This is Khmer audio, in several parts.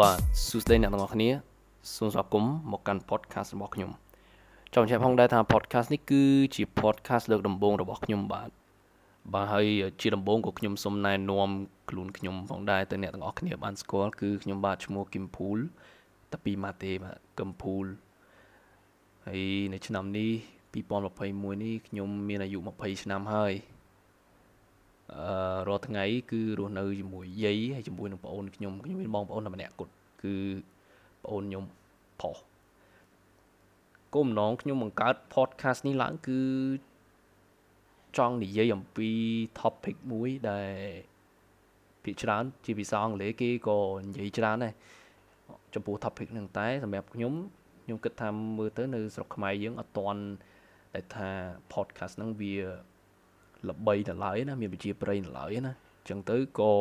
បាទសួស្តីអ្នកទាំងអស់គ្នាសូមស្វាគមន៍មកកាន់ podcast របស់ខ្ញុំចង់បញ្ជាក់ផងដែរថា podcast នេះគឺជា podcast លើកដំបូងរបស់ខ្ញុំបាទបាទហើយជាដំបូងក៏ខ្ញុំសូមណែនាំខ្លួនខ្ញុំផងដែរទៅអ្នកទាំងអស់គ្នាបានស្គាល់គឺខ្ញុំបាទឈ្មោះគឹមភូលតាពីម៉ាតេបាទគឹមភូលហើយនៅឆ្នាំនេះ2021នេះខ្ញុំមានអាយុ20ឆ្នាំហើយអឺ រាល់ថ្ងៃគឺរស់នៅជាមួយយាយហើយជាមួយនឹងប្អូនខ្ញុំខ្ញុំមានបងប្អូនតែម្នាក់គត់គឺប្អូនខ្ញុំផុសគោលបំណងខ្ញុំបង្កើត podcast នេះឡើងគឺចង់និយាយអំពី topic មួយដែលភាគច្រើនជាភាសាអង់គ្លេសគេក៏និយាយច្រើនដែរចំពោះ topic ហ្នឹងតែសម្រាប់ខ្ញុំខ្ញុំគិតថាមើលទៅនៅស្រុកខ្មែរយើងអត់ទាន់ដែលថា podcast ហ្នឹងវា ល្បីនៅឡើយណាមានប្រជាប្រិយនៅឡើយណាអញ្ចឹងទៅក៏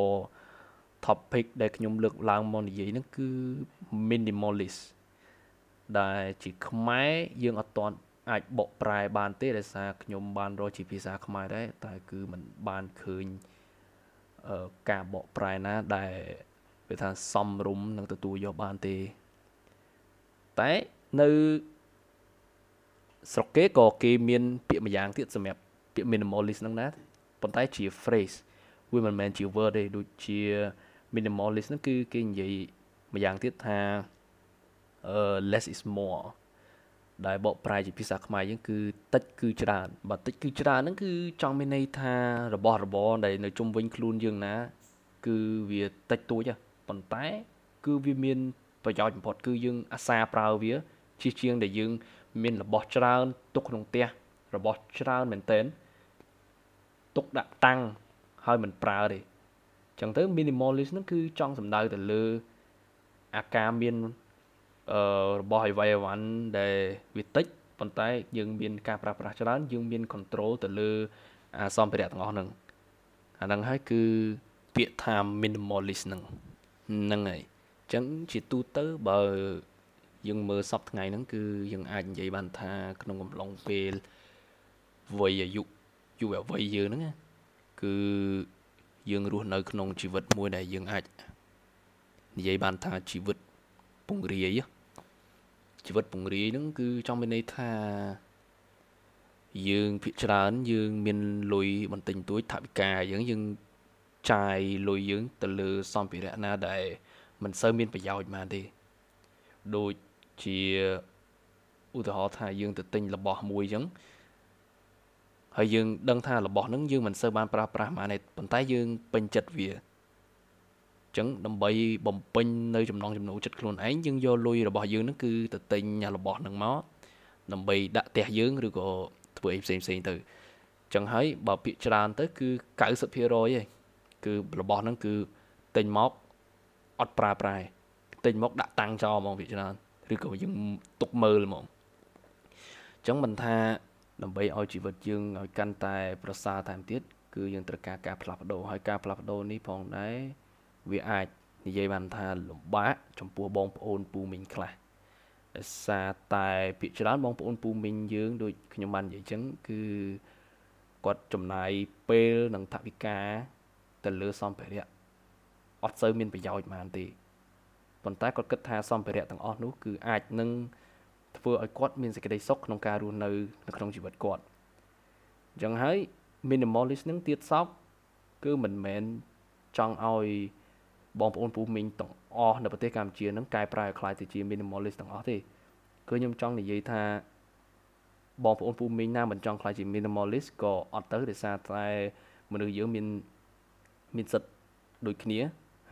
topic ដែលខ្ញុំលើកឡើងមកនិយាយហ្នឹងគឺ minimalist ដែលជាខ្មែរយើងអត់ទាន់អាចបកប្រែបានទេដោយសារខ្ញុំបានរកជាភាសាខ្មែរដែរតែគឺมันបានឃើញអឺការបកប្រែណាដែលវាថាសំរុំនឹងទទួលយកបានទេតែនៅស្រុកគេក៏គេមានពាក្យម្យ៉ាងទៀតសម្រាប់ ពាក្យ minimalist ហ្នឹងណាប៉ុន្តែជា phrase វាមិនមែនជា word ទេដូចជា minimalist ហ្នឹងគឺគេនិយាយម្យ៉ាងទៀតថាអឺ less is more ដែលបកប្រែជាភាសាខ្មែរយើងគឺតិចគឺច្រើនបើតិចគឺច្រើនហ្នឹងគឺចង់មានន័យថារបស់របរដែលនៅជុំវិញខ្លួនយើងណា គឺវាតិចតួចប៉ុន្តែ គឺវាមានប្រយោជន៍បំផុតគឺយើងអាសាប្រើវាជាជាងដែលយើង មានរបស់ច្រើនទុកក្នុងផ្ទះរបស់ច្រើនមែនទែន ទុកដាក់តាំងហើយមិនប្រើទេអញ្ចឹងទៅ minimalist ហ្នឹងគឺចង់សំដៅទៅលើអាការមានអឺរបស់អ្វីអ្វីដែលវាតិចប៉ុន្តែយើងមានការប្រើប្រាស់ច្រើនយើងមាន control ទៅលើអាសម្ភារៈទាំងអស់ហ្នឹងអាហ្នឹងហើយគឺពាក្យថា minimalist ហ្នឹងហ្នឹងហើយអញ្ចឹងជាទូទៅបើយើងមើលសពថ្ងៃហ្នឹងគឺយើងអាចនិយាយបានថាក្នុងកំឡុងពេលវ័យអាយុ យុវវ័យយើងហ្នឹងគឺយើងរស់នៅ ក្នុងជីវិតមួយដែលយើងអាចនិយាយបានថាជីវិតពង្រាយជីវិតពង្រាយហ្នឹងគឺចង់មានន័យថាយើងភាកច្រើនយើងមានលុយបន្តិចតួចថវិកាយើងយើងចាយលុយយើង ទៅលើសម្ភារៈណាដែលមិនសូវមានប្រយោជន៍បានទេដូចជាឧទាហរណ៍ថាយើងទៅទិញរបស់មួយអញ្ចឹង ហើយយើងដឹងថារបស់ហ្នឹងយើងមិនសូវបានប្រើប្រាស់ប៉ុន្មានទេប៉ុន្តែយើងពេញចិត្តវាអញ្ចឹងដើម្បីបំពេញនៅចំណង់ចំណូលចិត្តខ្លួនឯងយើងយកលុយរបស់យើងហ្នឹងគឺទៅទិញរបស់ហ្នឹងមកដើម្បីដាក់ផ្ទះយើងឬក៏ធ្វើអីផ្សេងផ្សេងទៅអញ្ចឹងហើយបើពាក្យច្រើនទៅគឺ90%ឯងគឺរបស់ហ្នឹងគឺទិញមកអត់ប្រើប្រាស់ទិញមកដាក់តាំងចោលហ្មងពាក្យច្រើនឬក៏យើងទុកមើលហ្មងអញ្ចឹងមិនថា ដើម្បីឲ្យជីវិតយើងឲ្យកាន់តែ ប្រសើរថែមទៀតគឺយើងត្រូវការការផ្លាស់ប្ដូរហើយការផ្លាស់ប្ដូរនេះផងដែរវាអាចនិយាយបានថាលំបាកចំពោះបងប្អូនពូមីងខ្លះដោយសារតែភាគច្រើនបងប្អូនពូមីងយើងដូចខ្ញុំបាននិយាយចឹងគឺគាត់ចំណាយពេលនិងថវិកាទៅលើសម្ភារៈអត់សូវមានប្រយោជន៍ប៉ុន្មានទេប៉ុន្តែគាត់គិតថាសម្ភារៈទាំងអស់នោះគឺអាចនឹង ធ្វើឲ្យគាត់មានសេចក្តីសុខក្នុងការរស់នៅនៅក្នុងជីវិតគាត់អញ្ចឹងហើយ minimalist នឹងទៀតសោកគឺមិនមែនចង់ឲ្យបងប្អូនពូមីងទាំងអស់នៅប្រទេសកម្ពុជានឹងកែប្រែឲ្យខ្លាយទៅជា minimalist ទាំងអស់ទេគឺខ្ញុំចង់និយាយថាបងប្អូនពូមីងណាមិនចង់ខ្លាយជា minimalist ក៏អត់ទៅដោយសារតែមនុស្សយើងមានមានសិទ្ធដូចគ្នា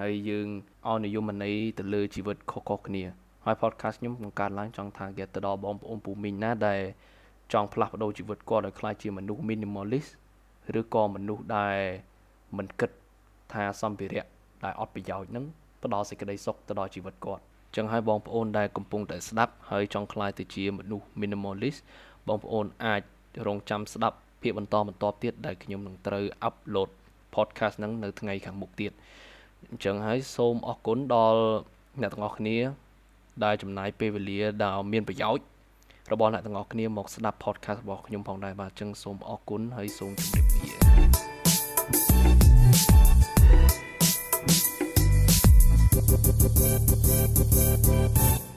ហើយយើងឲ្យនិយមន័យទៅលើជីវិតខុសៗគ្នា ហើយ podcast ខ្ញុំបង្កើតឡើងចង់ target ទៅដល់បងប្អូនពូមីងណាដែលចង់ផ្លាស់ប្ដូរជីវិតគាត់ឲ្យក្លាយជាមនុស្ស minimalist ឬក៏មនុស្សដែលមិនគិតថាសម្ភារៈដែលអត់ប្រយោជន៍នឹងផ្ដល់សេចក្តីសុខទៅដល់ជីវិតគាត់ចឹងហើយបងប្អូនដែលកំពុងតែស្ដាប់ហើយចង់ក្លាយទៅជាមនុស្ស minimalist បងប្អូនអាចរងចាំស្ដាប់ភាគបន្តបន្តទៀតដែលខ្ញុំនឹងត្រូវ upload podcast ហ្នឹងនៅថ្ងៃខាងមុខទៀតអញ្ចឹងហើយសូមអរគុណដល់អ្នកទាំងអស់គ្នា ដែលចំណាយពេលវេលាដ៏មានប្រយោជន៍របស់អ្នកទាំងអស់គ្នាមកស្ដាប់ podcast របស់ខ្ញុំផងដែរបាទអញ្ចឹងសូមអរគុណហើយសូមជម្រាបលា